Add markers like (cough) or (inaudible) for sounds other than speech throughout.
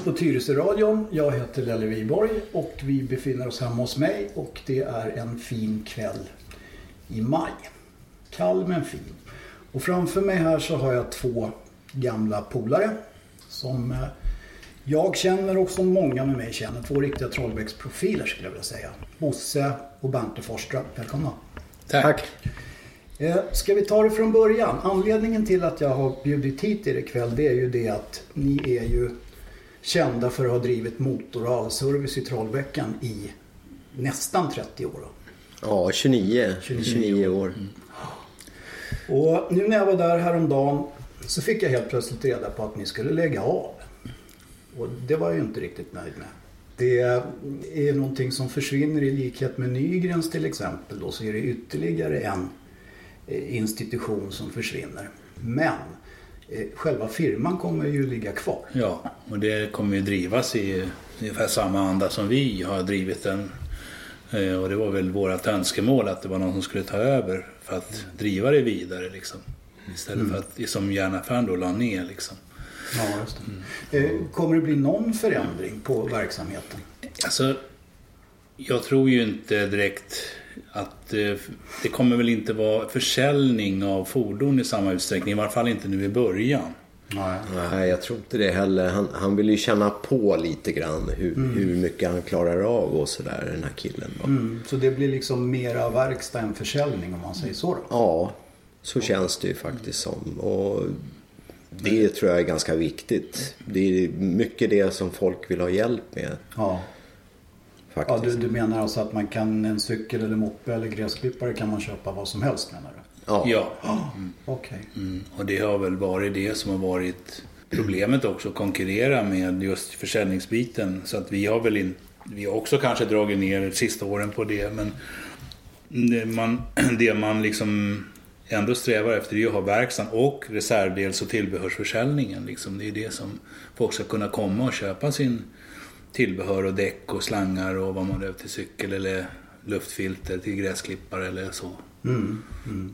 lyssnar på Tyresö-radion. Jag heter Lelle Wiborg och vi befinner oss hemma hos mig och det är en fin kväll i maj. Kall men fin. Och framför mig här så har jag två gamla polare som eh, jag känner och som många med mig känner. Två riktiga Trollbäcksprofiler skulle jag vilja säga. Bosse och Bernte Forstra. Välkomna. Tack. Eh, Ska vi ta det från början? Anledningen till att jag har bjudit hit er ikväll det är ju det att ni är ju kända för att ha drivit motor och avservice i Trollbäckan i nästan 30 år. Ja, 29, 29 29, år. Och nu när jag var där häromdagen så fick jag helt plötsligt reda på att ni skulle lägga av. Och det var jag ju inte riktigt nöjd med. Det är någonting som försvinner i likhet med Nygrens till exempel. Då så är det ytterligare en eh, institution som försvinner. Men själva firman kommer ju ligga kvar. Ja, och det kommer ju drivas i ungefär samma anda som vi har drivit den. Eh, Och det var väl vårt önskemål att det var någon som skulle ta över för att driva det vidare liksom. Istället för att, som järnaffären då la ner liksom. Ja, just det. Eh, Kommer det bli någon förändring på verksamheten? Alltså, jag tror ju inte direkt att eh, det kommer väl inte vara försäljning av fordon i samma utsträckning. I varje fall inte nu i början. Nej. Nej, jag tror inte det heller. Han, han vill ju känna på lite grann hur, hur mycket han klarar av och sådär, den här killen. Då. Mm, så det blir liksom mera verkstad än försäljning om man säger så då? Ja, så känns det ju faktiskt som. Och det tror jag är ganska viktigt. Det är mycket det som folk vill ha hjälp med. Ja. Ja, Faktiskt. du, du menar alltså att man kan en cykel eller moppe eller gräsklippare kan man köpa vad som helst menar du? Ja. Ja, Okej. mm. och det har väl varit det som har varit problemet också. Att konkurrera med just försäljningsbiten. Så att vi har väl in, vi har också kanske dragit ner de sista åren på det. Men det man, (clears throat) det man liksom ändå strävar efter är att ha verkstaden och reservdels och tillbehörsförsäljningen. Liksom. Det är det som folk ska kunna komma och köpa sin tillbehör och däck och slangar och vad man behöver till cykel eller luftfilter till gräsklippare eller så. Mm, mm.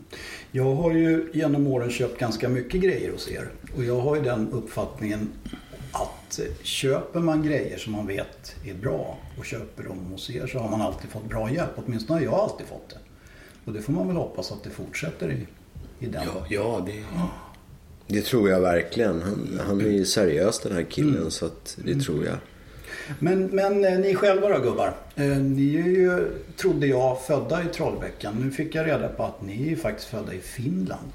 Jag har ju genom åren köpt ganska mycket grejer hos er. Och jag har ju den uppfattningen att köper man grejer som man vet är bra och köper dem hos er så har man alltid fått bra hjälp. Åtminstone har jag alltid fått det. Och det får man väl hoppas att det fortsätter i, i den. Ja, ja det, Det tror jag verkligen. Han, han är ju seriös den här killen så att det tror jag. Men, men eh, ni själva då gubbar? Eh, ni är ju, trodde jag, födda i Trollbäckan. Nu fick jag reda på att ni är ju faktiskt födda i Finland.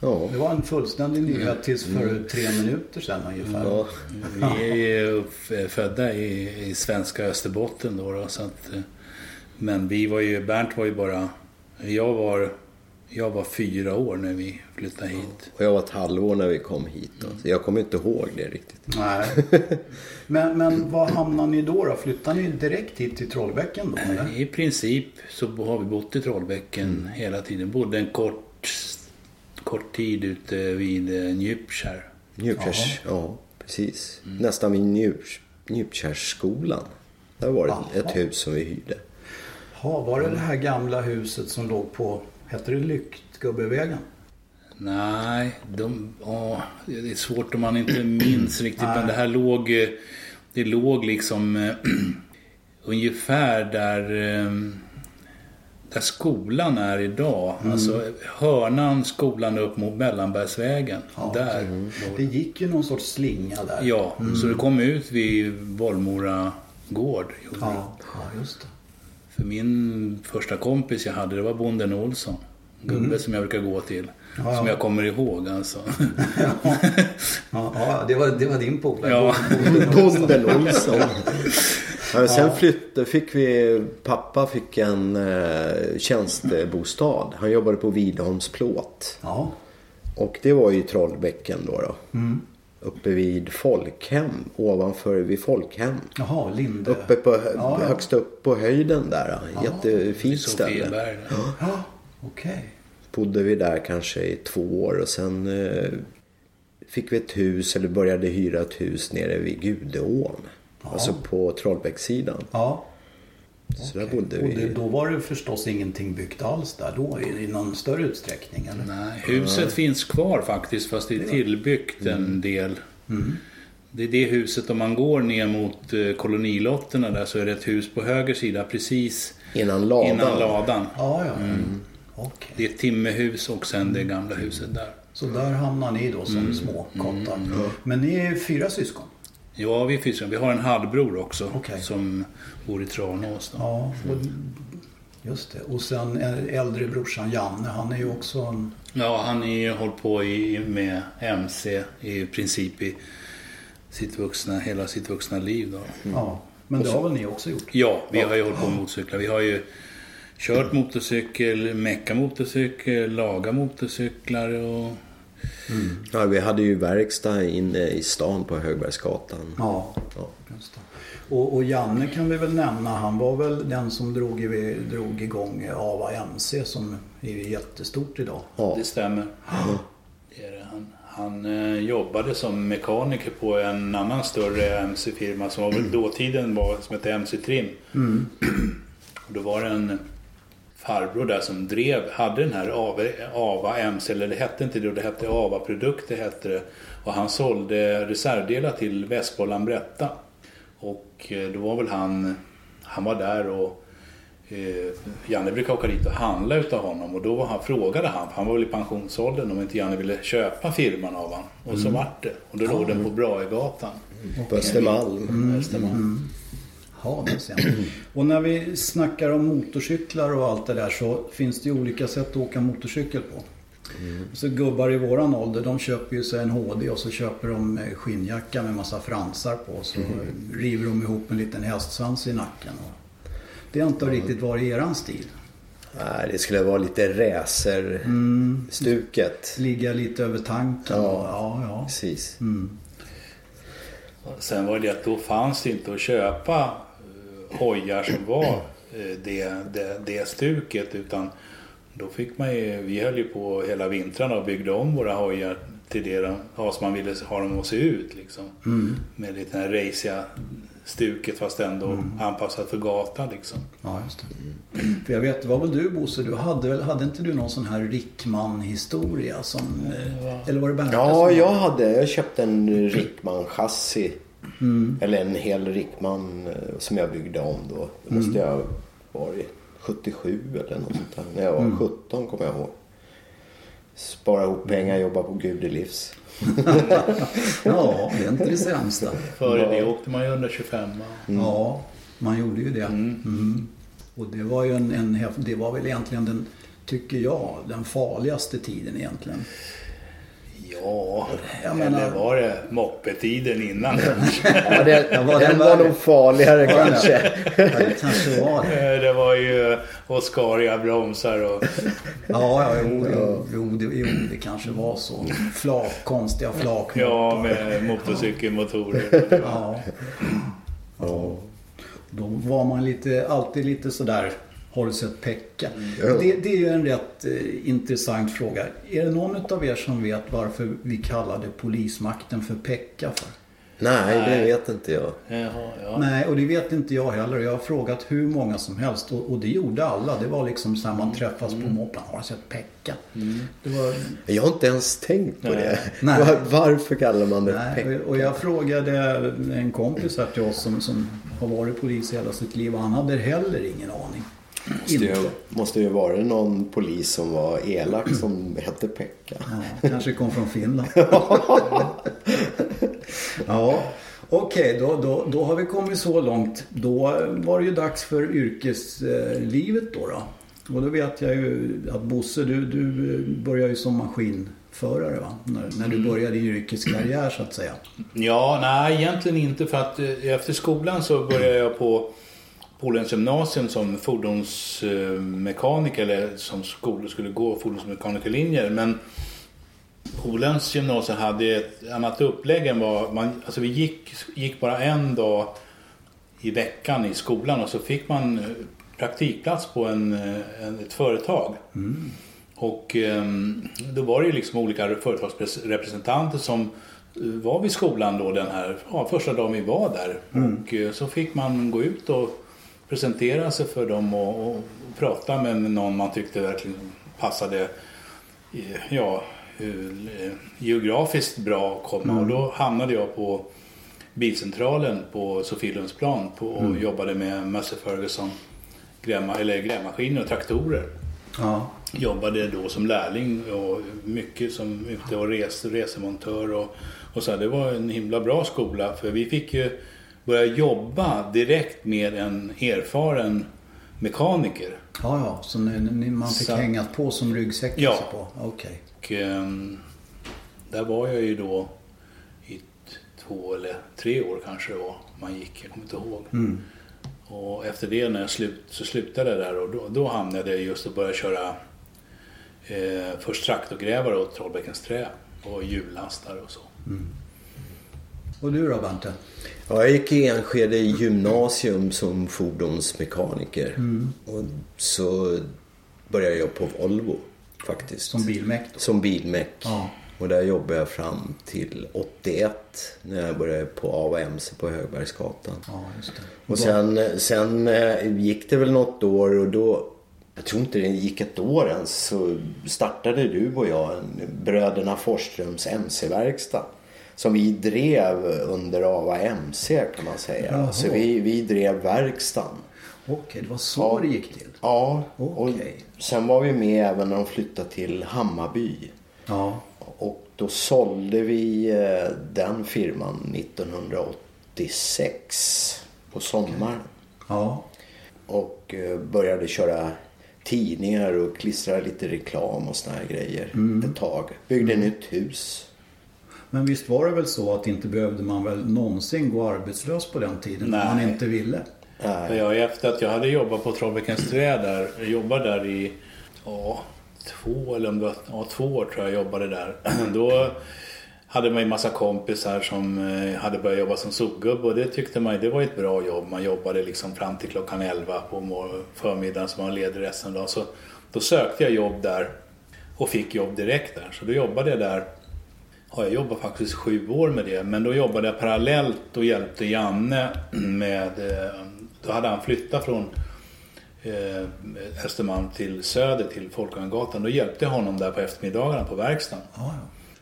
Ja. Det var en fullständig nyhet tills för tre minuter sedan ungefär. ja. vi är ju födda i, i svenska Österbotten då. då så att, eh, men vi var ju, Bernt var ju bara, jag var, jag var fyra år när vi flyttade hit. Och jag var ett halvår när vi kom hit. Då. Så jag kommer inte ihåg det riktigt. Nej. (laughs) Men, men var hamnade ni då, då? Flyttade ni direkt hit till Trollbäcken då eller? I princip så har vi bott i Trollbäcken hela tiden. Bodde en kort, kort tid ute vid eh, Njupskär. Njupkärs, ja precis. Nästan vid Njup, Njupkärsskolan. Där var det ett hus som vi hyrde. Ja, var det det här gamla huset som låg på, hette det Lyktgubbevägen? Nej, de, åh, det är svårt om man inte minns riktigt. Men det här låg, det låg liksom eh, (clears throat) ungefär där, eh, där skolan är idag. Alltså hörnan skolan upp mot Mellanbergsvägen. där. låg- Det gick ju någon sorts slinga där. Ja, så det kom ut vid Bollmora gård. Ja, ja just det. För min första kompis jag hade, det var bonden Olsson. Gubbe som jag brukar gå till. Ja. Som jag kommer ihåg alltså. (laughs) Ja, ja det, var, det var din polare. Ja. (laughs) Bonden Olsson. (laughs) Ja, sen flyttade, fick vi, pappa fick en eh, tjänstebostad. Han jobbade på Vidholms plåt. Ja. Och det var ju i Trollbäcken då. då. Uppe vid Folkhem, ovanför vid Folkhem. Jaha, Linde. Uppe på, Ja, ja. högst upp på höjden där. Jättefint ställe. Ja, okej. bodde vi där kanske i två år och sen eh, fick vi ett hus eller började hyra ett hus nere vid Gudeån. Alltså på Trollbäckssidan. Ja. Så där okej. bodde Och vi. det, då var det förstås ingenting byggt alls där då i, i någon större utsträckning eller? Nej, huset finns kvar faktiskt fast det är tillbyggt en del. Det är det huset, om man går ner mot eh, kolonilotterna där så är det ett hus på höger sida precis Innan ladan. innan ladan. Ja, ja. Okej. Det är ett timmerhus och sen det gamla huset där. Så där hamnar ni då som små kottar. Men ni är fyra syskon? Ja, vi är fyra. Vi har en halvbror också Okej. som bor i Tranås. Ja, och, just det. Och sen äldre brorsan Janne, han är ju också en... Ja, han har ju hållit på i, med MC i princip i sitt vuxna, hela sitt vuxna liv. Då. Ja, men det har väl ni också gjort? Ja, vi har ju hållit på med motorcyklar. Vi har ju kört motorcykel, mecka motorcykel, laga motorcyklar och... Ja, vi hade ju verkstad inne i stan på Högbergsgatan. Ja, Ja. Och, och Janne kan vi väl nämna, han var väl den som drog, i, drog igång AVA MC som är jättestort idag. Ja. Det stämmer. Det är det. Han, han eh, jobbade som mekaniker på en annan större MC-firma som var väl (clears throat) dåtiden var, som hette MC Trim. Och då var det en farbror där som drev, hade den här Ava, Ava MC, eller det hette inte det, det hette Ava Produkter hette det. Och han sålde reservdelar till Vespa och Lambretta. Och eh, då var väl han, han var där och eh, Janne brukade åka dit och handla utav honom och då var han, frågade han, han var väl i pensionsåldern, om inte Janne ville köpa firman av honom. Och så vart det. Och då låg den på Braegatan. På Östermalm. Östermalm. Ja, det ser man. Och när vi snackar om motorcyklar och allt det där så finns det ju olika sätt att åka motorcykel på. Så gubbar i våran ålder de köper ju sig en HD och så köper de eh, skinnjacka med massa fransar på. Så river de ihop en liten hästsvans i nacken. Och det har inte riktigt varit eran stil. Nej, det skulle vara lite racerstuket. Ligga lite över tanken. Ja. Och, ja, ja. Precis. Sen var det att då fanns det inte att köpa hojar som var eh, det, det, det stuket utan då fick man ju, vi höll ju på hela vintrarna och byggde om våra hojar till det de, ja, som man ville ha dem att se ut liksom. Med lite den här raciga stuket fast ändå anpassat för gatan liksom. Ja, just det. För jag vet, det var väl du Bosse, du hade, väl- hade inte du någon sån här Rickman-historia som... eh, Eller var det Bernte Ja, jag hade. Jag köpte en Rickman-chassi. Eller en hel Rickman eh, som jag byggde om då. Det måste jag ha varit 77 eller något sånt där. När jag var 17 kommer jag ihåg. Spara ihop pengar, jobba på Gudelivs. (laughs) Ja, det är inte det sämsta. Före det åkte man ju 125 Ja, man gjorde ju det. Mm. Och det var ju en, en Det var väl egentligen den, tycker jag, den farligaste tiden egentligen. Ja, Jag menar- eller var det moppetiden innan? Ja, det, (laughs) Ja, var den den var nog farligare den kanske. Ja, det kanske var det. (laughs) Det var ju Oscaria bromsar och Ja, ja jo, jo, jo, det, jo, det kanske var så. Flak, konstiga flak. ja, med motorcykelmotorer. Ja. ja. Då var man lite, alltid lite sådär, har du sett Pekka? Ja. Det, det är ju en rätt eh, intressant fråga. Är det någon av er som vet varför vi kallade polismakten för Pekka för? Nej, det Nej. vet inte jag. Jaha, ja. Nej, och det vet inte jag heller. Jag har frågat hur många som helst och, och det gjorde alla. Det var liksom så här man träffas på moppen. Har du sett Pekka? Det var, Jag har inte ens tänkt på Nej. det. Nej. Var, varför kallar man det nej, Pekka? och- jag frågade en kompis här till oss som, som har varit polis hela sitt liv och han hade heller ingen aning. Måste ju, måste ju vara någon polis som var elak som hette Pekka. Ja, kanske kom från Finland. (laughs) ja, okej då, då, då har vi kommit så långt. Då var det ju dags för yrkeslivet då. då. Och då vet jag ju att Bosse, du, du började ju som maskinförare va? När, när du började din yrkeskarriär så att säga. Ja, nej egentligen inte för att eh, efter skolan så började jag på Polens gymnasium som fordonsmekaniker eller som skolor skulle gå fordonsmekanikerlinjer. Men Polens gymnasium hade ett annat upplägg än vad man, alltså vi gick, gick bara en dag i veckan i skolan och så fick man eh, praktikplats på en, eh, en, ett företag. Och ehm, då var det ju liksom olika företagsrepresentanter som eh, var vid skolan då den här ja, första dagen vi var där. Och eh, så fick man gå ut och presentera sig för dem och, och prata med någon man tyckte verkligen passade ja, eh, geografiskt bra att komma. Och då hamnade jag på bilcentralen på Sofielundsplan på, och Mm. jobbade med Massey Ferguson grävma, eller grävmaskiner och traktorer. Ja. Jobbade då som lärling och mycket som ute och res, resemontör och, och så. här. Det var en himla bra skola för vi fick ju börja jobba direkt med en erfaren mekaniker. Ja, ja, så ni, man fick Så- hänga på som ryggsäck Ja. alltså på? Okej. Och ehm, där var jag ju då i två eller tre år kanske det var man gick, jag kommer inte ihåg. Mm. Och efter det när jag slut, så slutade jag där och då, då hamnade jag just att börja köra eh, först traktorgrävare åt Trollbäckens Trä och hjullastare och så. Och du då Bente? Ja, jag gick i Enskede gymnasium som fordonsmekaniker. Och så började jag på Volvo faktiskt. Som bilmäck då? Som bilmek. Ja. Och där jobbade jag fram till 81 när jag började på AMC på Högbergsgatan. Ja. Och sen, sen eh, gick det väl något år och då, jag tror inte det gick ett år ens, så startade du och jag Bröderna Forsströms MC-verkstad. Som vi drev under AVA MC kan man säga. Jaha. Så vi, vi drev verkstaden. Okej, det var så Ja. det gick till? Ja, och Okej. sen var vi med även när de flyttade till Hammarby. Ja. Och då sålde vi eh, den firman 1986 på sommaren. Ja. Och eh, började köra tidningar och klistra lite reklam och såna här grejer ett tag. Byggde nytt hus. Men visst var det väl så att inte behövde man väl någonsin gå arbetslös på den tiden Nej. om man inte ville? För jag, efter att jag hade jobbat på Trollbäckens Trä där, jag jobbade där i ja, två eller om det var, ja, två år tror jag jobbade där. (clears throat) Då hade man ju massa kompisar som eh, hade börjat jobba som sopgubbe och det tyckte man det var ett bra jobb. Man jobbade liksom fram till klockan 11 på förmiddagen så man var ledig resten av dagen. Så då sökte jag jobb där och fick jobb direkt där. Så då jobbade jag där Ja, jag jobbade faktiskt sju år med det. Men då jobbade jag parallellt och hjälpte Janne med... eh, Då hade han flyttat från eh, Östermalm till Söder till Folkungagatan. Då hjälpte jag honom där på eftermiddagarna på verkstaden. Ja,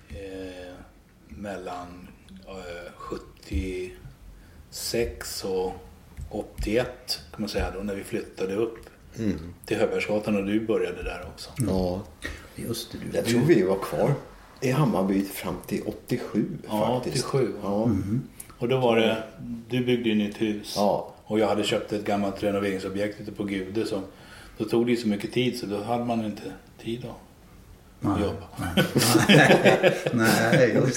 ja. Eh, mellan eh, 76 och 81 kan man säga då när vi flyttade upp till Högbergsgatan och du började där också. Ja, Just det. Du. jag tror vi var kvar i Hammarby fram till 87 Ja, faktiskt. 87. Ja. Och då var det, du byggde ju nytt hus. Ja. Och jag hade köpt ett gammalt renoveringsobjekt ute på Gude. Så då tog det ju så mycket tid så då hade man inte tid att Nej. jobba. Nej, Nej, just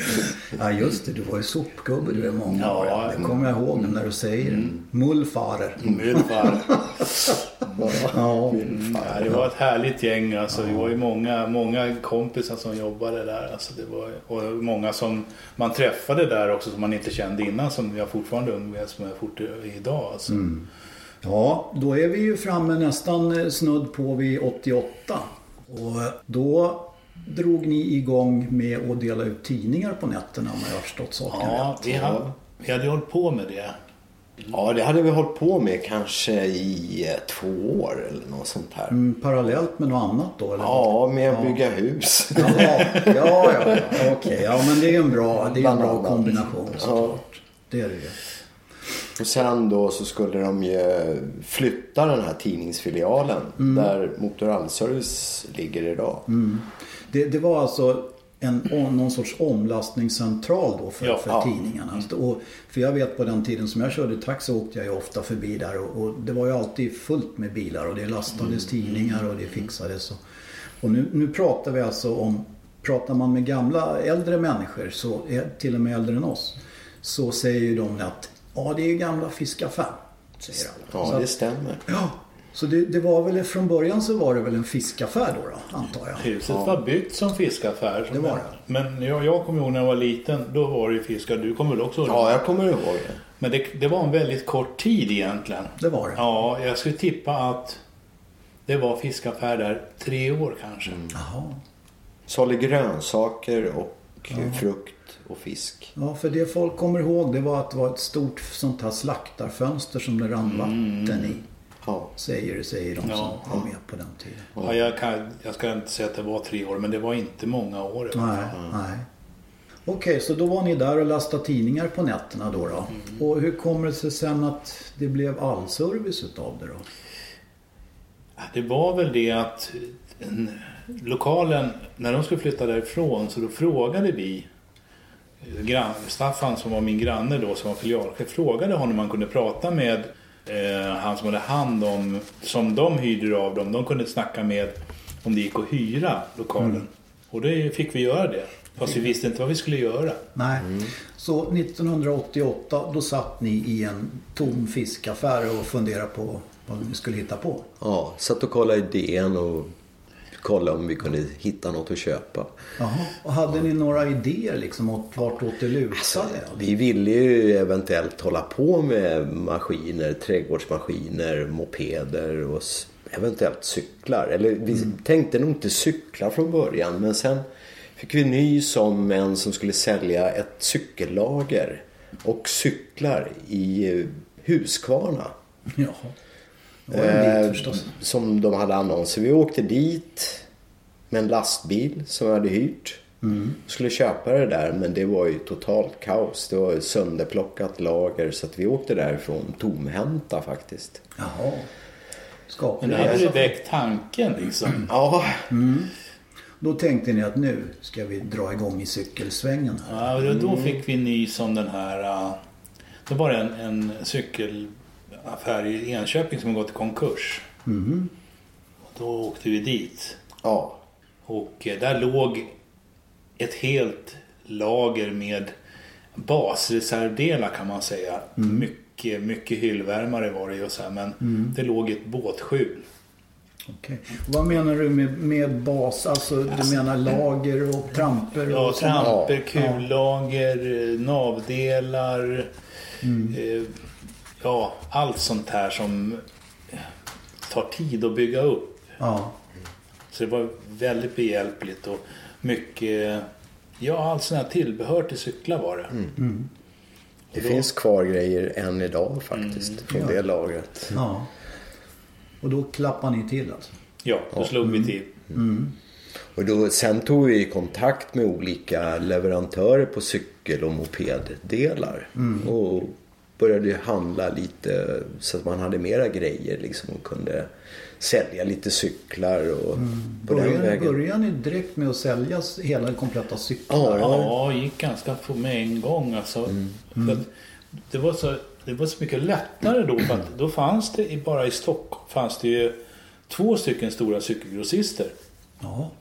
det. Ja, just det. Du var ju sopgubbe du i många Ja. år. Det kommer jag ihåg nu när du säger det. Mullfarer. Ungefär. (laughs) Ja. Ja, det var ett härligt gäng. Alltså, Det var ju många, många kompisar som jobbade där. Alltså, det var, och många som man träffade där också som man inte kände innan. Som jag fortfarande umgås med fort idag. Alltså. Ja, då är vi ju framme nästan snudd på vid 88. Och då drog ni igång med att dela ut tidningar på nätterna om jag har förstått saken Ja, rätt. vi, hade, vi hade hållit på med det. ja, det hade vi hållit på med kanske i eh, två år eller något sånt här. Mm, parallellt med något annat då? Eller? Ja, med att bygga hus. (laughs) Ja, ja, ja, ja. okej. Ja, men det är en bra, det är en bra kombination Ja. såklart. Det är det ju. Och sen då så skulle de ju flytta den här tidningsfilialen där Motorallservice ligger idag. Det, det var alltså en, någon sorts omlastningscentral då för, Ja, för ja. tidningarna. Och, för jag vet på den tiden som jag körde taxi åkte jag ju ofta förbi där och, och det var ju alltid fullt med bilar och det lastades tidningar och det fixades. Och, och nu, nu pratar vi alltså om, pratar man med gamla äldre människor, så till och med äldre än oss, så säger ju de att ja det är ju gamla fiskaffär. Säger alla. Ja, det att, stämmer. ja, så det, det var väl från början så var det väl en fiskaffär då, då antar jag. Huset var byggt som fiskaffär. Det var det. Men jag, jag kommer ihåg när jag var liten, då var det ju fiskar. Du kommer väl också ihåg? Ja, jag kommer ihåg det. Men det, det var en väldigt kort tid egentligen. Det var det. Ja, jag skulle tippa att det var fiskaffär där tre år kanske. Jaha. Sålde grönsaker och frukt och fisk. Ja, för det folk kommer ihåg det var att det var ett stort sånt här slaktarfönster som det rann vatten i. Ja. Säger, säger de Ja. som var med på den tiden. Ja, jag, kan, jag ska inte säga att det var tre år, men det var inte många år. Nej, nej. Okej, så då var ni där och lastade tidningar på nätterna då? då. Och hur kommer det sig sen att det blev allservice utav det då? Det var väl det att en, lokalen, när de skulle flytta därifrån så då frågade vi eh, grann, Staffan som var min granne då som var filialchef frågade honom om man kunde prata med eh, han som hade hand om, som de hyrde av dem. De kunde snacka med om det gick att hyra lokalen. Och det fick vi göra det. Fast vi visste inte vad vi skulle göra. Nej. Så 1988 då satt ni i en tom fiskaffär och funderade på vad ni skulle hitta på. Ja, satt och kollade i DN och kollade om vi kunde hitta något att köpa. Jaha. Och hade ni några idéer liksom åt vartåt det lutade? Alltså, vi ville ju eventuellt hålla på med maskiner, trädgårdsmaskiner, mopeder och eventuellt cyklar. Eller vi tänkte nog inte cyklar från början men sen fick vi nys om en som skulle sälja ett cykellager och cyklar i eh, Huskvarna. Jaha. Eh, som de hade annonser. Vi åkte dit med en lastbil som vi hade hyrt. Skulle köpa det där men det var ju totalt kaos. Det var ju sönderplockat lager så att vi åkte därifrån tomhänta faktiskt. Jaha. Men Skapligt. det hade ju väckt tanken liksom. (clears throat) Ja, Då tänkte ni att nu ska vi dra igång i cykelsvängen här. Ja, och då fick vi nys om den här... äh, Då var det en, en cykelaffär i Enköping som gått i konkurs. Och då åkte vi dit. ja. Och eh, där låg ett helt lager med basreservdelar kan man säga. Mycket, mycket hyllvärmare var det ju så här, men det låg ett båtskjul. Okej. Vad menar du med, med bas? Alltså du menar lager och tramper? Ja, och sånt? tramper, Ja. kullager, eh, navdelar. Eh, ja, allt sånt här som tar tid att bygga upp. Ja. Så det var väldigt behjälpligt och mycket, ja allt sånt här tillbehör till cyklar var det. Det finns kvar grejer än idag faktiskt från Ja. det lagret. ja. Och då klappar ni till alltså? Ja, då slog vi till. Och då, sen tog vi kontakt med olika leverantörer på cykel och mopeddelar. Och började handla lite så att man hade mera grejer liksom och kunde sälja lite cyklar och på den Börjar, vägen. börjar ni direkt med att sälja hela den kompletta cykeln? Ja. Ja, gick ganska få med en gång alltså. För att det, var så, det var så mycket lättare då för att då fanns det bara i Stockholm fanns det ju två stycken stora cykelgrossister. Ja.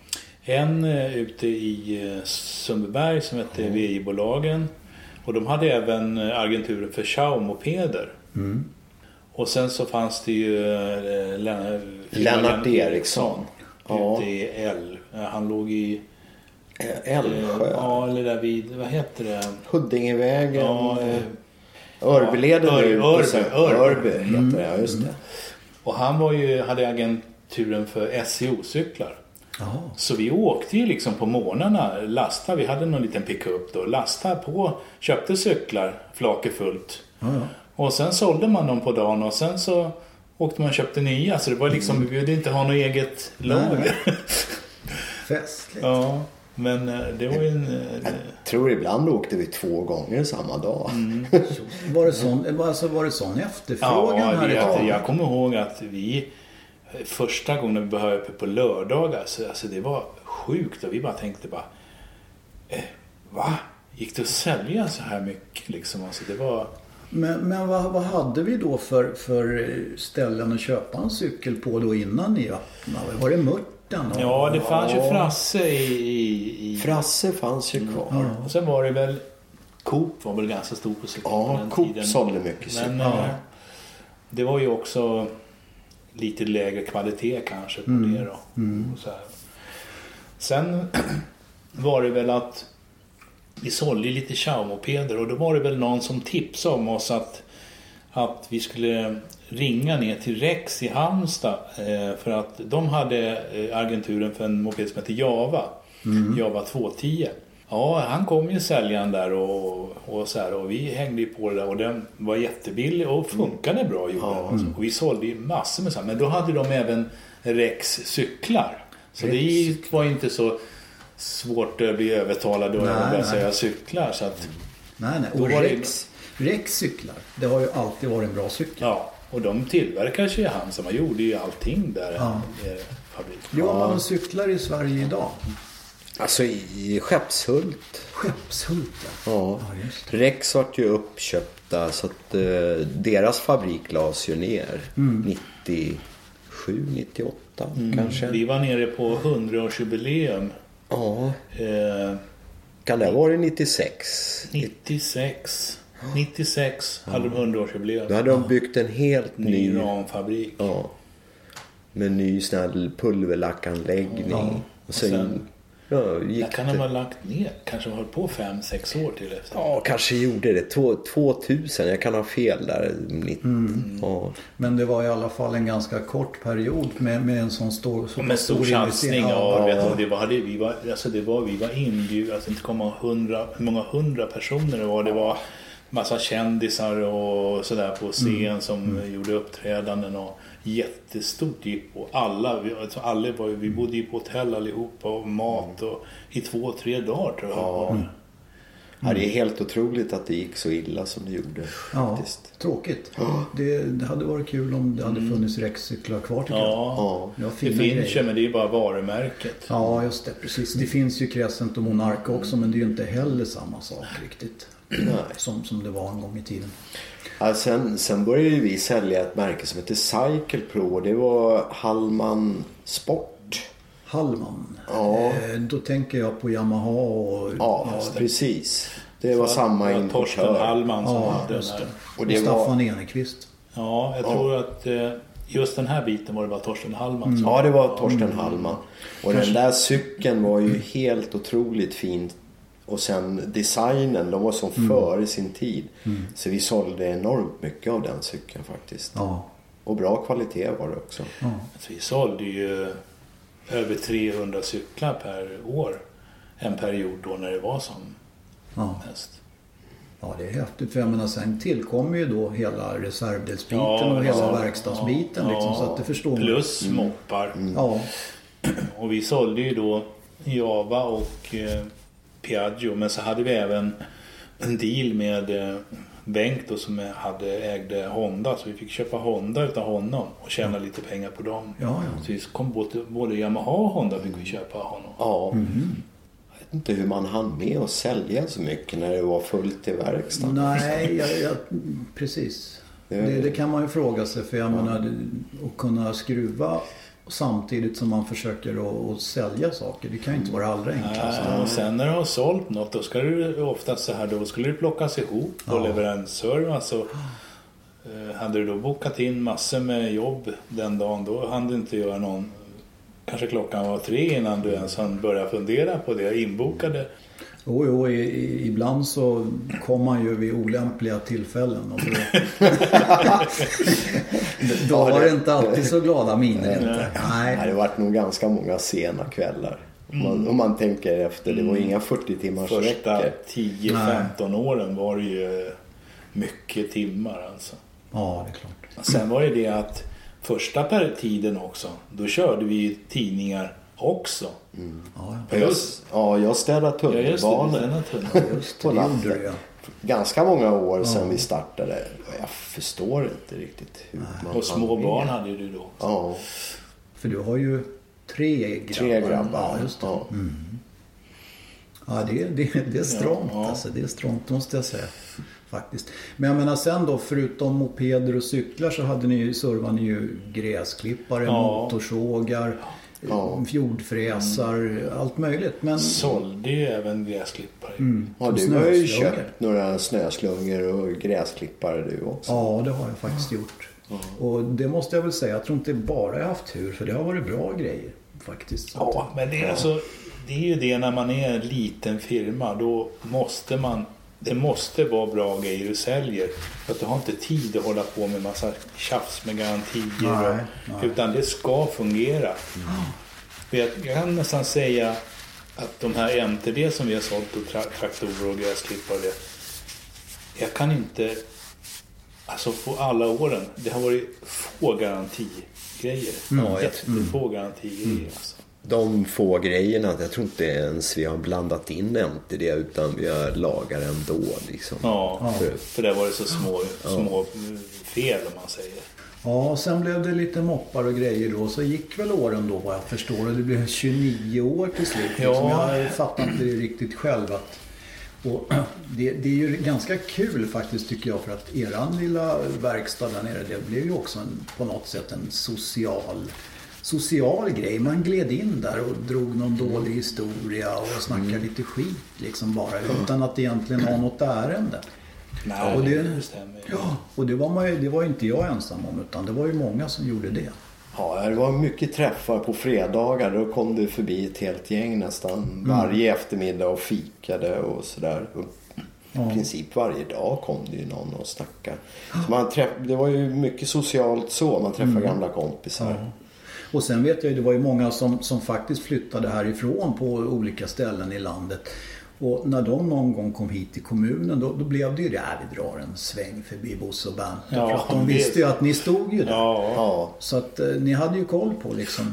En eh, ute i eh, Sundbyberg som hette VI-bolagen. Och de hade även eh, agenturen för Xiao-mopeder. Och sen så fanns det ju eh, Lennart, Lennart Eriksson. Ja. Ute i L. Eh, Han låg i... Älvsjö. Ja, eller där vid... Vad heter det? Huddingevägen. Ja, Örbyleden och Örby, Örby. Örby heter det, ja just det. Och han var ju, hade agenturen för SCO-cyklar. Jaha. Så vi åkte ju liksom på morgnarna, lastade, vi hade någon liten pickup då, lastade på, köpte cyklar, flaket fullt. Ja. Och sen sålde man dem på dagen och sen så åkte man och köpte nya. Så det var liksom, vi behövde inte ha något eget lager. (laughs) Festligt. ja, men eh, det var ju en... eh, Jag tror ibland åkte vi två gånger samma dag. (laughs) Var det sån, alltså, var det sån efterfrågan Ja, här i det, jag, jag kommer ihåg att vi första gången vi började uppe på lördagar, så, alltså det var sjukt och vi bara tänkte bara eh, Va? Gick det att sälja så här mycket liksom? Alltså det var... Men, men vad, vad hade vi då för, för ställen att köpa en cykel på då innan ni öppnade? Var det Mörten? och- Ja, det fanns ju Frasse i... i, i Frasse fanns ju kvar. och sen var det väl Coop var väl ganska stor på cykeln på Ja, den Coop tiden. sålde mycket Men cyklar. eh, det var ju också lite lägre kvalitet kanske på Mm. det då. Och så här. Sen (clears throat) var det väl att vi sålde lite Xiao-mopeder och då var det väl någon som tipsade om oss att, att vi skulle ringa ner till Rex i Halmstad eh, för att de hade eh, agenturen för en moped som heter Java. Java 210. Ja, han kom ju säljaren där och, och så här och vi hängde ju på det där och den var jättebillig och funkade bra gjorde den. Alltså. Och vi sålde ju massor med så här. Men då hade de även Rex cyklar. Så det var inte så svårt att bli övertalad och Nej, börja nej. säga cyklar. Så att, Nej, nej. Då Och var det- Rex, Rex cyklar, det har ju alltid varit en bra cykel. ja, och de tillverkar ju han som har gjorde ju allting där Ja. i. Gör man cyklar i Sverige idag? Alltså i Skeppshult. Skeppshult, ja. Ja. Ja, just det. Rex vart ju uppköpta så att eh, deras fabrik lades ju ner. 97, 98 kanske. Vi var nere på 100-årsjubileum. Ja, Eh, kan det ha varit 96? 96. 96 hade de 100-årsjubileum. Då hade de byggt en helt Ny ny... ramfabrik. Ja. Med ny sån här pulverlackanläggning. Ja. Och sen, sen- ja, gick Där kan de det. ha lagt ner. Kanske har hållit på 5-6 år till efter. Ja, kanske gjorde det. Två- 2000, jag kan ha fel där. 90. Ja. Men det var i alla fall en ganska kort period med, med en sån stor, så Med stor investering. satsning. Ja, Ja, vet det var, hade, vi var, alltså det var, vi var inbjudna. Alltså inte komma hundra, hur många hundra personer det var. Det var massa kändisar och sådär på scen som gjorde uppträdanden. Och jättestort jippo. Alla, vi, alltså alla var, vi bodde ju på hotell allihopa och mat och i två, tre dagar tror jag. Ja. Ja, det är helt otroligt att det gick så illa som det gjorde. ja, Faktiskt. tråkigt. Det, det hade varit kul om det hade funnits Rex-cyklar kvar tycker jag. Ja, Ja. Ja, det finns ju men det är bara varumärket. Ja, just det. Precis. Det finns ju Crescent och Monark också men det är ju inte heller samma sak riktigt. Nej. Som, som det var en gång i tiden. Ja, sen, sen började ju vi sälja ett märke som heter Cycle Pro. Det var Hallman Sport. Hallman. Ja. Eh, då tänker jag på Yamaha och... Ja, precis. Det var samma var Torsten importör. Hallman som Ja, hade den just här. det. Och Och, det var- Staffan Enekvist. Ja, jag tror att eh, just den här biten var det bara Torsten Hallman som Ja, det var Torsten Hallman. Och den där cykeln var ju helt otroligt fin. Och sen designen, de var som före sin tid. Så vi sålde enormt mycket av den cykeln faktiskt. Ja. Och bra kvalitet var det också. ja. Så vi sålde ju över 300 cyklar per år. En period då när det var som ja. mest. Ja, det är häftigt. För jag menar, sen tillkommer ju då hela reservdelsbiten Ja, och hela ja, verkstadsbiten. ja, liksom, så att det förstår man. Plus moppar. Ja, Och vi sålde ju då Java och eh, Piaggio. Men så hade vi även en deal med eh, Bengt då, som hade, ägde Honda. Så vi fick köpa Honda utav honom och tjäna lite pengar på dem. ja, ja. Så vi kom både, både Yamaha och Honda fick vi köpa av honom. Ja. Jag vet inte hur man hann med att sälja så mycket när det var fullt i verkstaden. Nej, jag, jag, precis. Det- Det, det kan man ju fråga sig. För jag menar, det- att kunna skruva samtidigt som man försöker att, sälja saker. Det kan ju inte vara det allra enklaste. Ja, och sen när du har sålt något då ska du oftast så här då skulle det plockas ihop och Ja. leveransservice. Så, eh, hade du då bokat in massor med jobb den dagen då hann du inte göra någon Kanske klockan var tre innan du ens hann börja fundera på det inbokade. Jo, jo, i, i, ibland så kom man ju vid olämpliga tillfällen. Och då (laughs) då Ja, var det- inte alltid så glada miner. inte. Nej, Nej. det varit nog ganska många sena kvällar. Om man, om man tänker efter. Det var inga 40 timmars Första veckor. 10-15 åren var det ju mycket timmar alltså. Ja, det är klart. Sen var det det att första per tiden också, då körde vi tidningar också. Ja, Ja, jag, ja, jag städade Ja tunnelbanor ja. Just (laughs) på natten. ja. Ganska många år sedan vi startade. Jag förstår inte riktigt hur man Och små barn hade ju du då. Ja, För du har ju tre grabbar. tre grabbar. Ja, just det. Ja. Ja, det, det, det är strångt Ja, ja. alltså. Det är strångt måste jag säga. Faktiskt. Men jag menar sen då, förutom mopeder och cyklar så hade ni, ju- servade ni ju gräsklippare, Ja. motorsågar, Ja. fjordfräsar, allt möjligt. Men Sålde ju även gräsklippare. Mm, Ja, du har ju köpt några snöslungor och gräsklippare du också. Ja, det har jag faktiskt gjort. Och det måste jag väl säga. Jag tror inte bara jag har haft tur. För det har varit bra grejer faktiskt. Ja, men det är, alltså, det är ju det när man är en liten firma. Då måste man... Det måste vara bra grejer du säljer. För att du har inte tid att hålla på med massa tjafs med garantier. Nej, och, nej. Utan det ska fungera. För jag, kan nästan säga att de här MTD som vi har sålt och tra- traktorer och gräsklippare. Jag kan inte... Alltså på alla åren. Det har varit få garantigrejer. Mm. Jättefå garantigrejer. Alltså. De få grejerna, jag tror inte ens vi har blandat in ämt i det utan vi har lagat ändå. Liksom. Ja, För- för det var det så små, små fel om man säger. Ja, sen blev det lite moppar och grejer då. Så gick väl åren då vad jag förstår. Och det blev 29 år till slut. Liksom. Ja. Jag fattar inte det riktigt själv. Att, och (clears throat) det, det är ju ganska kul faktiskt tycker jag. För att eran lilla verkstad där nere. Det blev ju också en, på något sätt en social, social grej. Man gled in där och drog någon dålig historia. Och snackade lite skit liksom bara. Utan att egentligen ha något ärende. Nej, och det- det stämmer ju. Ja, och det var, man ju, det var inte jag ensam om. Utan det var ju många som gjorde det. Ja, det var mycket träffar på fredagar. Då kom det förbi ett helt gäng nästan varje eftermiddag och fikade och sådär. Ja. I princip varje dag kom det ju någon och snackade. Så man träff, det var ju mycket socialt så. Man träffade gamla kompisar. Och sen vet jag ju, det var ju många som, som faktiskt flyttade härifrån på olika ställen i landet. Och när de någon gång kom hit till kommunen då, då blev det ju det, äh, vi drar en sväng förbi Bosse och Bernt. Ja, för att de visste ju att ni stod ju där. Ja, Ja. Så att eh, ni hade ju koll på liksom.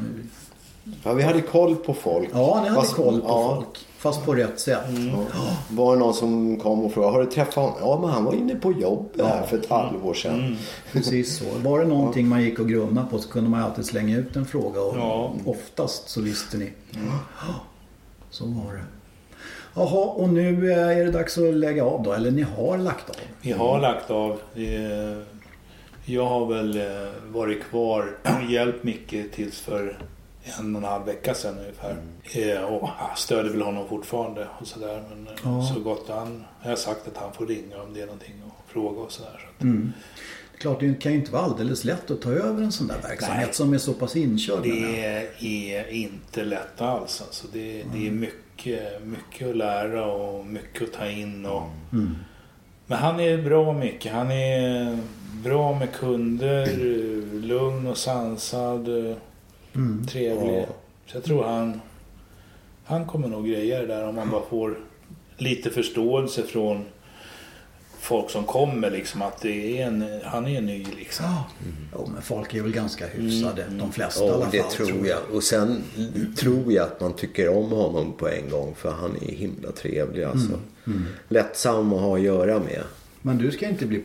ja, vi hade koll på folk. Ja, ni hade Fast- koll på ja, folk. Fast på rätt sätt. Ja. Var det någon som kom och frågade, har du träffat honom? Ja, men han var inne på jobb här för ett halvår sedan. (laughs) Precis så. Var det någonting man gick och grunnade på så kunde man alltid slänga ut en fråga. Och Ja. oftast så visste ni. Ja, (gasps) Så var det. Jaha, och nu eh, är det dags att lägga av då. Eller ni har lagt av. vi har lagt av. Eh, Jag har väl eh, varit kvar (clears throat) och hjälpt Micke tills för en och en halv vecka sedan ungefär. Eh, Och jag stöder väl honom fortfarande och sådär. Men eh, Ja. så gott han, jag har sagt att han får ringa om det är någonting och fråga och sådär. Så att, Mm. Klart, det kan ju inte vara alldeles lätt att ta över en sån där verksamhet Nej. som är så pass inkörd. Det är inte lätt alls. Alltså det, det är mycket, mycket att lära och mycket att ta in. Och... Mm. Men han är bra mycket. Han är bra med kunder, lugn och sansad, eh, Mm. trevlig. Ja. Så jag tror han, han kommer nog greja det där om man bara får lite förståelse från folk som kommer liksom att det är en, han är ny liksom. Ja. Jo, men folk är väl ganska hyfsade. De flesta i Ja, alla det fall. tror jag. Och sen tror jag att man tycker om honom på en gång. För han är himla trevlig alltså. Lättsam att ha att göra med. Men du ska inte bli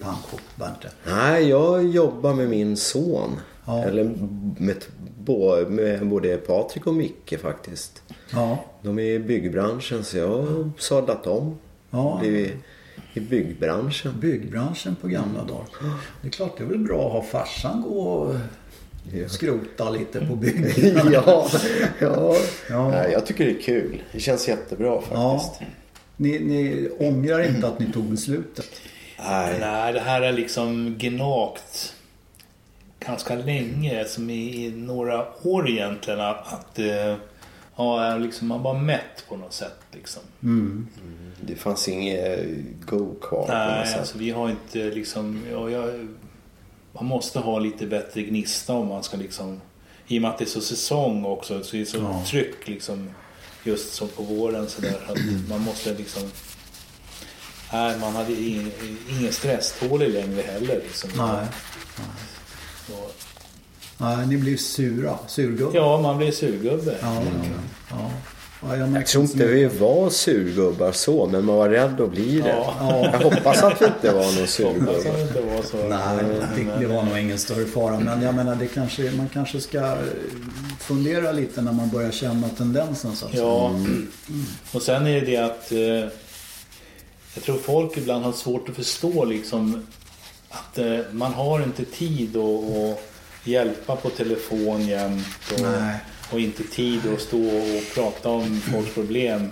Bernte. Nej, jag jobbar med min son. Ja. Eller med, med både Patrik och Micke faktiskt. Ja. De är i byggbranschen så jag har sadlat om. Ja. Blivit i byggbranschen. Byggbranschen på gamla dagar. Det är klart, det är väl bra att ha farsan gå och Ja. skrota lite på bygget. (laughs) ja, ja. Ja. Nej, jag tycker det är kul. Det känns jättebra faktiskt. Ja. Ni, ni ångrar inte att ni tog beslutet? Nej. Nej, det här är liksom gnagt ganska länge, som i, i några år egentligen. Att, att eh, ja, liksom, man var mätt på något sätt. Liksom. Mm. Det fanns inget go kvar på något Nej, sätt. alltså vi har inte liksom... Ja, jag, man måste ha lite bättre gnista om man ska liksom... I och med att det är så säsong också, så är det så Ja. tryck liksom. Just som på våren så där. Att man måste liksom... Nej, man hade ingen, ingen stresstålig längre heller. Liksom. Nej. Och, Nej, ni blir sura. Surgubbar. ja, man blir surgubbe. Ja, ja, ja. ja jag, Jag tror inte vi var surgubbar så, men man var rädd att bli det. Ja. Jag hoppas att vi inte var någon surgubbe. Nej, det, det var nog ingen större fara. Men jag menar, det kanske, man kanske ska eh, fundera lite när man börjar känna tendensen. Så att. Ja, och sen är det det att eh, jag tror folk ibland har svårt att förstå liksom att eh, man har inte tid att, hjälpa på telefon jämt och, och inte tid att stå och prata om folks problem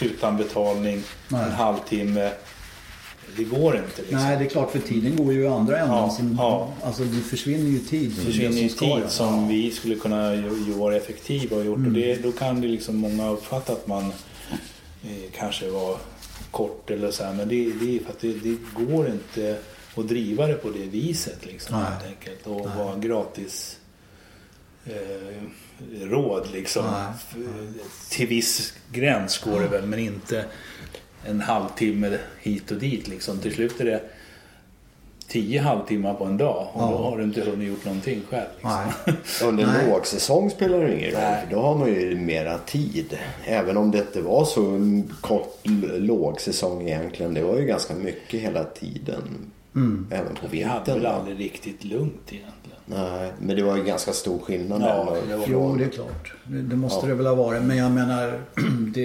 utan betalning Nej. en halvtimme. Det går inte liksom. Nej, det är klart för tiden går ju i andra änden. Ja, så, ja. Alltså det försvinner ju tid. Det försvinner det ju som tid som vi skulle kunna ju, vara effektiva och gjort. Och det, då kan det liksom många uppfatta att man eh, kanske var kort eller så här. Men det, det är för att det, det går inte att driva det på det viset liksom. Nej. Helt enkelt. Och vara gratis eh, råd liksom. Nej. Till viss gräns går det väl men inte en halvtimme hit och dit liksom. Till slut är det tio halvtimmar på en dag och Ja. då har du inte hunnit gjort någonting själv. Liksom. Nej. (laughs) Under Nej. lågsäsong spelar det ingen roll Nej. för då har man ju mera tid. Även om det inte var så en kort lågsäsong egentligen. Det var ju ganska mycket hela tiden. Mm. Även på Vi hade vintern. väl aldrig riktigt lugnt egentligen. Nej, men det var ju ganska stor skillnad. Ja, det var- Jo, det är klart. Det, måste Ja. det väl ha varit. Men jag menar, (clears throat) det,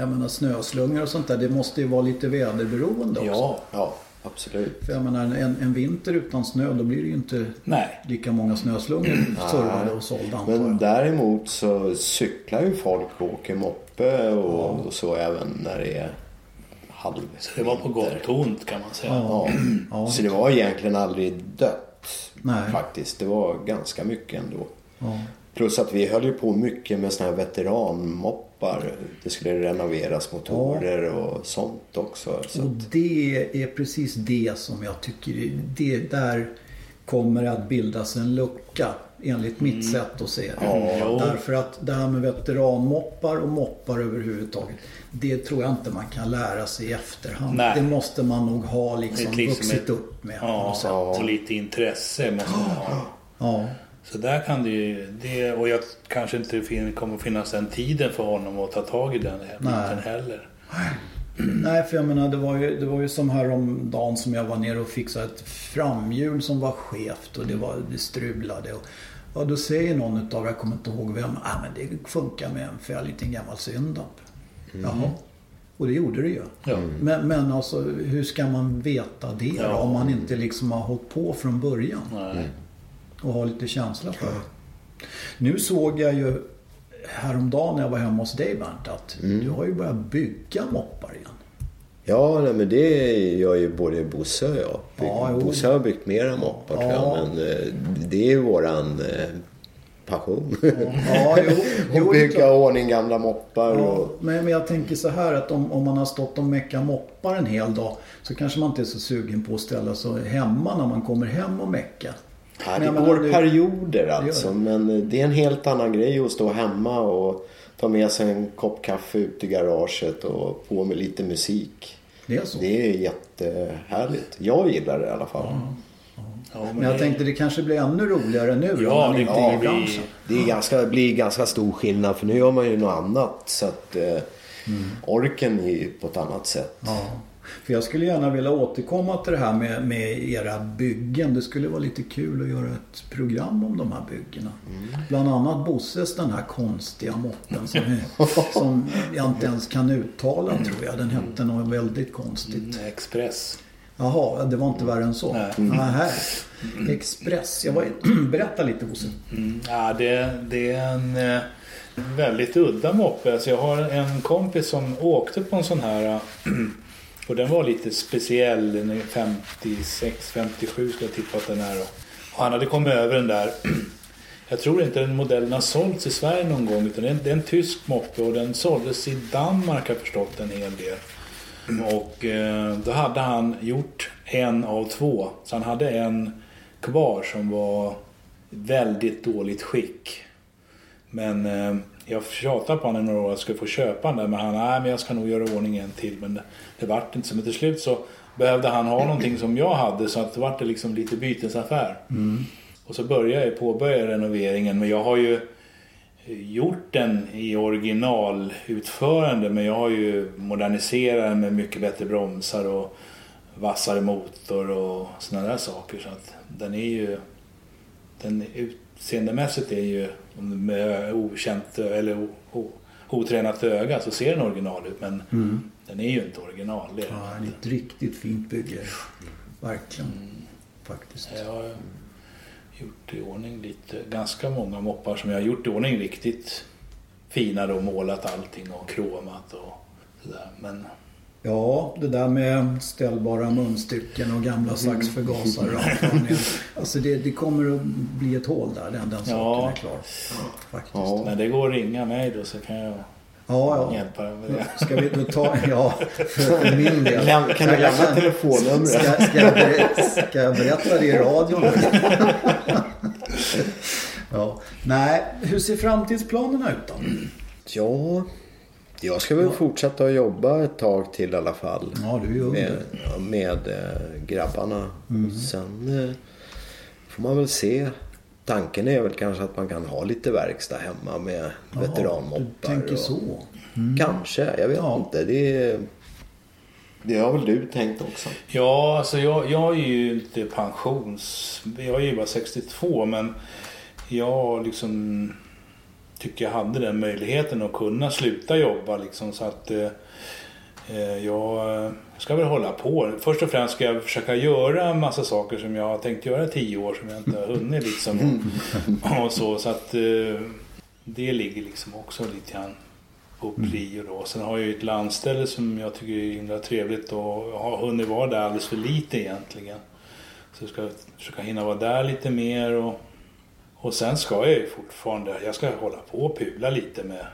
jag menar snöslungor och sånt där. Det måste ju vara lite väderberoende också. Ja, Ja, absolut. För jag menar, en, en vinter utan snö då blir det ju inte nej. lika många snöslungor (clears throat) servade och sålda Men jag. däremot så cyklar ju folk och åker moppe och, och så även när det är halv Så det var på gott och ont kan man säga. Ja. Ja. Ja. Så det var egentligen aldrig dött Nej. faktiskt. Det var ganska mycket ändå. Ja. Plus att vi höll ju på mycket med såna här veteranmoppar. Det skulle renoveras motorer och sånt också. Så Och det är precis det som jag tycker, det där kommer att bildas en lucka enligt mitt sätt att se det. Ja. Därför att det här med veteranmoppar och moppar överhuvudtaget. Det tror jag inte man kan lära sig i efterhand. Nej. Det måste man nog ha liksom liksom vuxit ett- upp med. Ja, sätt. och lite intresse måste man ha. Ja. Så där kan det ju, det, och jag kanske inte fin, kommer finnas den tiden för honom att ta tag i den biten Nej. heller. Nej, för jag menar det var ju, det var ju som häromdagen som jag var nere och fixade ett framhjul som var skevt och det, var, det strulade. Och, ja, då säger någon utav jag kommer inte ihåg vem, ah, men det funkar med en för liten gammal syndap. Jaha. Och det gjorde det ju. Ja. Men, men alltså hur ska man veta det Ja. om man inte liksom har hållit på från början Nej. och har lite känsla för det. Nu såg jag ju häromdagen när jag var hemma hos dig Bernt att du har ju börjat bygga moppar igen. Ja, nej, men det gör ju både Bosse och jag. Ja. Bosse har byggt mera moppar tror Ja. jag. Men eh, det är ju våran eh, passion. Ja, jo, (laughs) jo och det bygga ordning gamla moppar. Ja, Och, men, men jag tänker så här att om, om man har stått och meckat moppar en hel dag så kanske man inte är så sugen på att ställa sig hemma när man kommer hem och mecka. Ja, det menar, går du- perioder gör alltså. det. Men eh, det är en helt annan grej att stå hemma och ta med sig en kopp kaffe ut i garaget och på med lite musik. Det är så. Det är jättehärligt. Jag gillar det i alla fall. Ja, men Men jag det- tänkte det kanske blir ännu roligare nu Ja, om man det inte är i branschen. Det är ganska, blir ganska stor skillnad för nu gör man ju något annat. Så att eh, orken är ju på ett annat sätt. Ja. För jag skulle gärna vilja återkomma till det här med, med era byggen. Det skulle vara lite kul att göra ett program om de här byggena. Bland annat Bosses den här konstiga moppen som, är, (laughs) som jag inte ens kan uttala tror jag. Den hette något väldigt konstigt. Mm, Express. Jaha, det var inte värre än så? Nej. Nähä. Express. Jag var, (clears throat) berätta lite Bosse. Mm. Ja, det, det är en eh, väldigt udda moppe. Alltså jag har en kompis som åkte på en sån här eh, (clears throat) och den var lite speciell. Den är 56, 57 ska jag tippa att den är. Och han hade kommit över den där. (clears throat) Jag tror inte den modellen har sålts i Sverige någon gång utan det är en, det är en tysk moppe och den såldes i Danmark har jag förstått en hel del. Och eh, då hade han gjort en av två. Så han hade en kvar som var väldigt dåligt skick. Men eh, jag tjatade på honom några år att jag skulle få köpa den där. Men han, nej men jag ska nog göra ordning en till. Men det, det vart inte så. Men till slut så behövde han ha någonting som jag hade. Så att det vart det liksom lite bytesaffär. Och så började jag påbörja renoveringen. Men jag har ju gjort den i originalutförande. Men jag har ju moderniserat den med mycket bättre bromsar och vassare motor och sådana där saker. Så att den är ju... Den utseendemässigt är ju med okänt eller otränat öga så ser den original ut. Men den är ju inte original. Det är Ja, inte. ett riktigt fint bygge. Verkligen. Faktiskt. Jag har gjort i ordning lite, ganska många moppar som jag har gjort i ordning riktigt fina då, målat allting och kromat och sådär. Men Ja, det där med ställbara munstycken och gamla saxförgasare. fram ner. Alltså det, det kommer att bli ett hål där, den, den saken Ja. är klar. Faktiskt. Ja. när det går att ringa mig då så kan jag Ja, ja. hjälpa dig med det. Ska vi då ta, ja, för min del. Kan, kan du lämna telefonnumret? Ska, ska, jag berätta, ska jag berätta det i radion? (laughs) ja. Nej, hur ser framtidsplanerna ut då? Ja, Jag ska väl fortsätta att jobba ett tag till i alla fall. Ja, du är ju ung. Med, med eh, grabbarna. Sen eh, får man väl se. Tanken är väl kanske att man kan ha lite verkstad hemma med Du veteranmoppar. tänker och- så. Kanske, jag vet Ja. inte. Det, det har väl du tänkt också? Ja, alltså jag, jag är ju inte pensions... Jag är ju bara 62 men jag liksom tycker jag hade den möjligheten att kunna sluta jobba liksom så att eh, eh, jag ska väl hålla på. Först och främst ska jag försöka göra en massa saker som jag har tänkt göra i tio år som jag inte har hunnit liksom. Och, (laughs) och så, så att eh, det ligger liksom också lite grann på prio då. Sen har jag ju ett landställe som jag tycker är himla trevligt och jag har hunnit vara där alldeles för lite egentligen. Så jag ska försöka hinna vara där lite mer och, och sen ska jag ju fortfarande, jag ska hålla på och pula lite med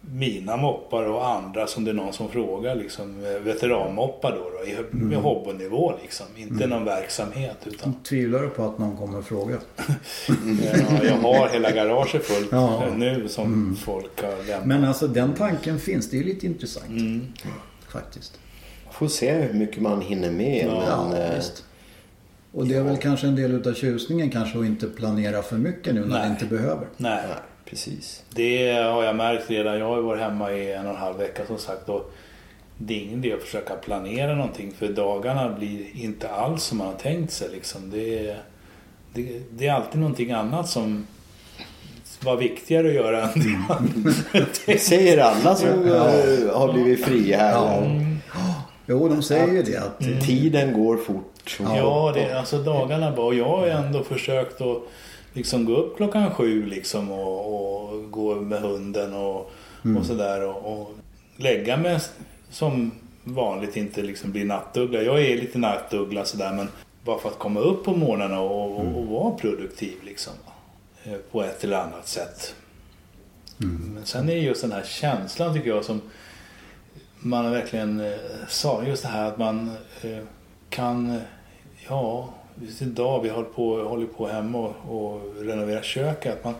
mina moppar och andra som det är någon som frågar liksom eh, veteranmoppar då, då i med hobbynivå liksom. Inte någon verksamhet utan Tvivlar du på att någon kommer att fråga? (laughs) ja, jag har hela garaget fullt Ja. eh, nu som folk har lämnat. Men alltså den tanken finns. Det är lite intressant. Mm. Faktiskt. Får se hur mycket man hinner med. Ja, men, eh, visst. Och det är väl kanske en del utav tjusningen kanske att inte planera för mycket nu när Nej. det inte behöver. Nej. precis. Det har jag märkt redan. Jag har ju varit hemma i en och en halv vecka som sagt. Och det är ingen idé att försöka planera någonting för dagarna blir inte alls som man har tänkt sig. Liksom. Det, är, det, det är alltid någonting annat som var viktigare att göra än det. (laughs) Det säger alla som eh, har blivit fria här. Mm. Jo, de säger ju det att Tiden går fort. som Ja, det, alltså dagarna bara. Och jag har ju ändå försökt att liksom gå upp klockan sju liksom och, och gå med hunden och, och sådär. Och, och lägga mig som vanligt inte liksom bli nattuggla. Jag är lite nattuggla sådär men bara för att komma upp på morgnarna och, och, och vara produktiv liksom. eh, På ett eller annat sätt. Men sen är det just den här känslan tycker jag som man verkligen eh, sa. Just det här att man eh, kan, eh, ja, just idag vi håller på, håller på hemma och, och renoverar köket. Att man,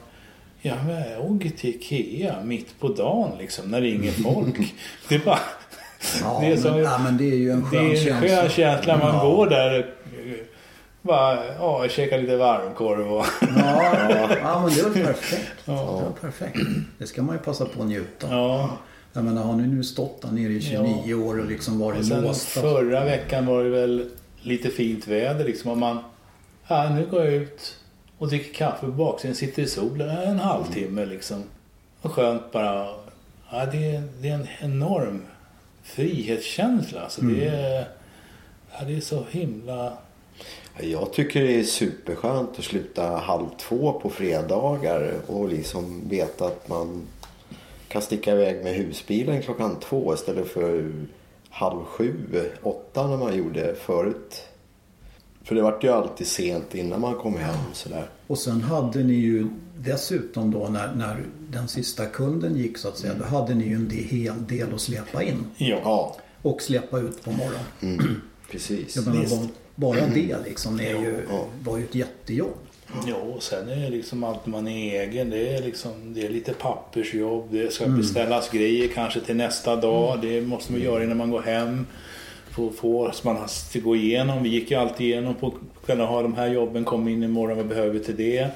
ja men jag åker till Ikea mitt på dagen liksom när det är inget folk. (laughs) Det är bara, Ja, det är men, så- ja, men det är ju en det skön är en känsla. skön känsla. Man Ja. går där eh, bara, ja, käkar lite varmkorv och Ja, ja, men det väl perfekt. Ja. Det är perfekt. Det ska man ju passa på att njuta. ja. Jag menar, har ni nu stått där nere i 29 år och liksom Och varit sen låsta? förra veckan var det väl lite fint väder liksom. Och man, ja nu går jag ut och dricker kaffe på baksidan, sitter i solen en halvtimme liksom. Och skönt bara. Ja, det, är, det är en enorm frihetskänsla. Alltså, det, är, ja, det är så himla... Jag tycker det är superskönt att sluta halv två på fredagar och liksom veta att man kan sticka iväg med husbilen klockan två istället för halv sju, åtta när man gjorde förut. För det vart ju alltid sent innan man kom hem sådär. Och sen hade ni ju dessutom då när, när den sista kunden gick så att säga. Då hade ni ju en del, hel del att släppa in. Ja. Och släppa ut på morgonen. mm, precis. Jag menar, bara, bara det liksom är ju, Ja. var ju ett jättejobb. Ja, och sen är det liksom allt man är egen. Det är liksom det är lite pappersjobb. Det ska Mm. beställas grejer kanske till nästa dag. Det måste man göra innan man går hem. Få, få så man att gå igenom. Vi gick ju alltid igenom på kvällen. Ha de här jobben, kom in imorgon, vad behöver vi till det?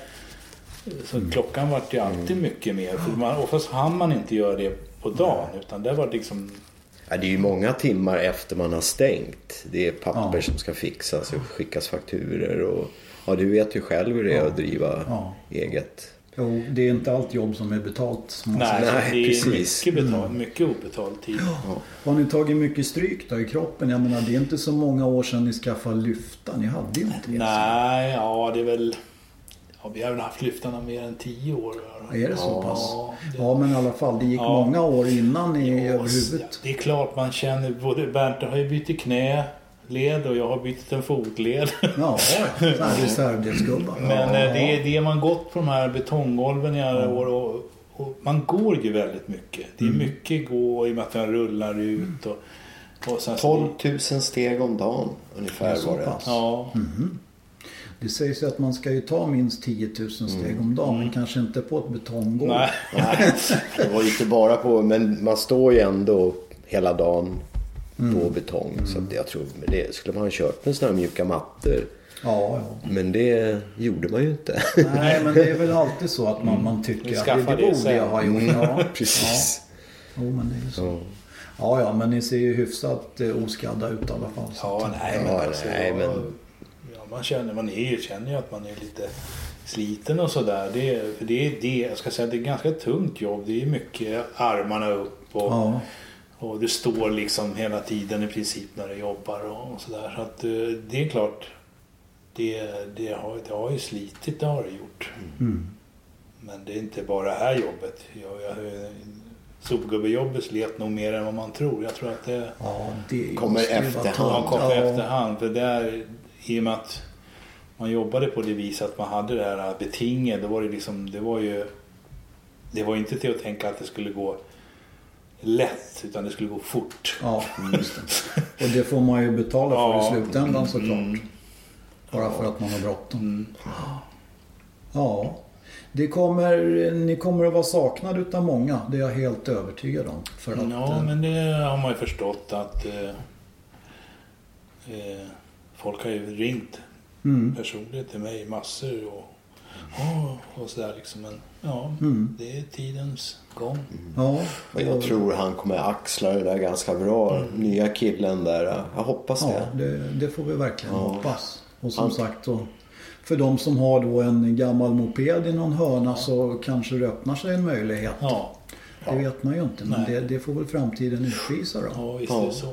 Så Mm. klockan vart ju alltid mycket mer. För man, oftast hann man inte göra det på dagen. Utan det var liksom... Ja, det är ju många timmar efter man har stängt. Det är papper Ja. som ska fixas och skickas fakturer och ja, du vet ju själv hur det är att driva Ja. eget. Jo, det är inte allt jobb som är betalt. Som man Nej, säger. Nej, det är precis. mycket betalt. Mycket obetald tid. Har ni tagit mycket stryk då i kroppen? Jag menar, det är inte så många år sedan ni skaffade lyfta. Ni hade ju inte det. Nej, ja det är väl... Ja, vi har väl haft lyftarna mer än tio år. Är det så Ja, pass? det- Ja, men i alla fall. Det gick Ja. många år innan ni Ja, överhuvudtaget... Det är klart man känner, både Bernt har ju bytt knä, led och jag har bytt en fotled. Ja, reservdelsgubbar. Men ja. eh, det är det man gått på de här betonggolven i alla år och, och man går ju väldigt mycket. Det är Mm. mycket gå i och med att den rullar ut och, och sen 12 000 steg om dagen ungefär Så var det. Ja, Det sägs ju att man ska ju ta minst 10 000 steg om dagen men kanske inte på ett betonggolv. Nej. Nej, det var ju inte bara på, men man står ju ändå hela dagen på betong. Så att jag tror med det skulle man ha kört med sådana här mjuka mattor. Ja, ja. Men det gjorde man ju inte. Nej, men det är väl (laughs) alltid så att man, man tycker att det, det borde jag ha gjort. Ja, (laughs) Precis. Ja. Jo, men det är så. Ja. Ja, ja, men ni ser ju hyfsat eh, oskadda ut i alla fall. så Ja, att- nej men Ja, alltså, nej, jag- men- Ja, man känner, man är, ju- känner ju att man är lite sliten och sådär. Det, det är det, jag ska säga, det är ett ganska tungt jobb. Det är mycket armarna upp och, Ja, och du står liksom hela tiden i princip när du jobbar och, sådär. Så att eh, det är klart, det, det, har, det har ju slitit, det har det gjort. mm. Men det är inte bara det här jobbet. Jag, jag, sopgubbejobbet slet nog mer än vad man tror. Jag tror att det ja det Kommer efterhand. han tungt. kom i Ja. efterhand. För där, i och med att man jobbade på det viset att man hade det här betinget. Då var det liksom, det var ju det var inte till att tänka att det skulle gå lätt utan det skulle gå fort. Ja, just det. Och det får man ju betala för Ja. i slutändan såklart. Mm. Bara för att man har bråttom. Mm. Ja. Det kommer, ni kommer att vara saknade utav många. Det är jag helt övertygad om. För att, Ja, eh, men det har man ju förstått att eh, eh, folk har ju ringt mm, personligen till mig massor och, och, och sådär liksom. Men ja, Mm. det är tidens gång. ja, Och jag tror han kommer axla det där ganska bra. Nya killen där. Jag hoppas Ja, det. det, det får vi verkligen Ja. hoppas. Och som Han- sagt då, för de som har då en gammal moped i någon hörna så kanske det öppnar sig en möjlighet. Ja, Det vet man ju inte, men det, det får väl framtiden utvisa då. ja visst Ja. är det så.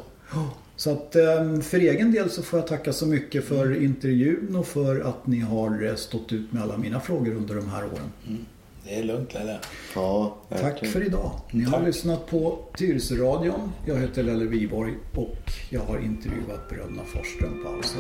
Så att eh, för egen del så får jag tacka så mycket för intervjun och för att ni har eh, stått ut med alla mina frågor under de här åren. Det är lugnt det. Ja, Tack för idag. Ni har Tack. lyssnat på Tyresöradion. Jag heter Lelle Viborg och jag har intervjuat bröderna Forsström på the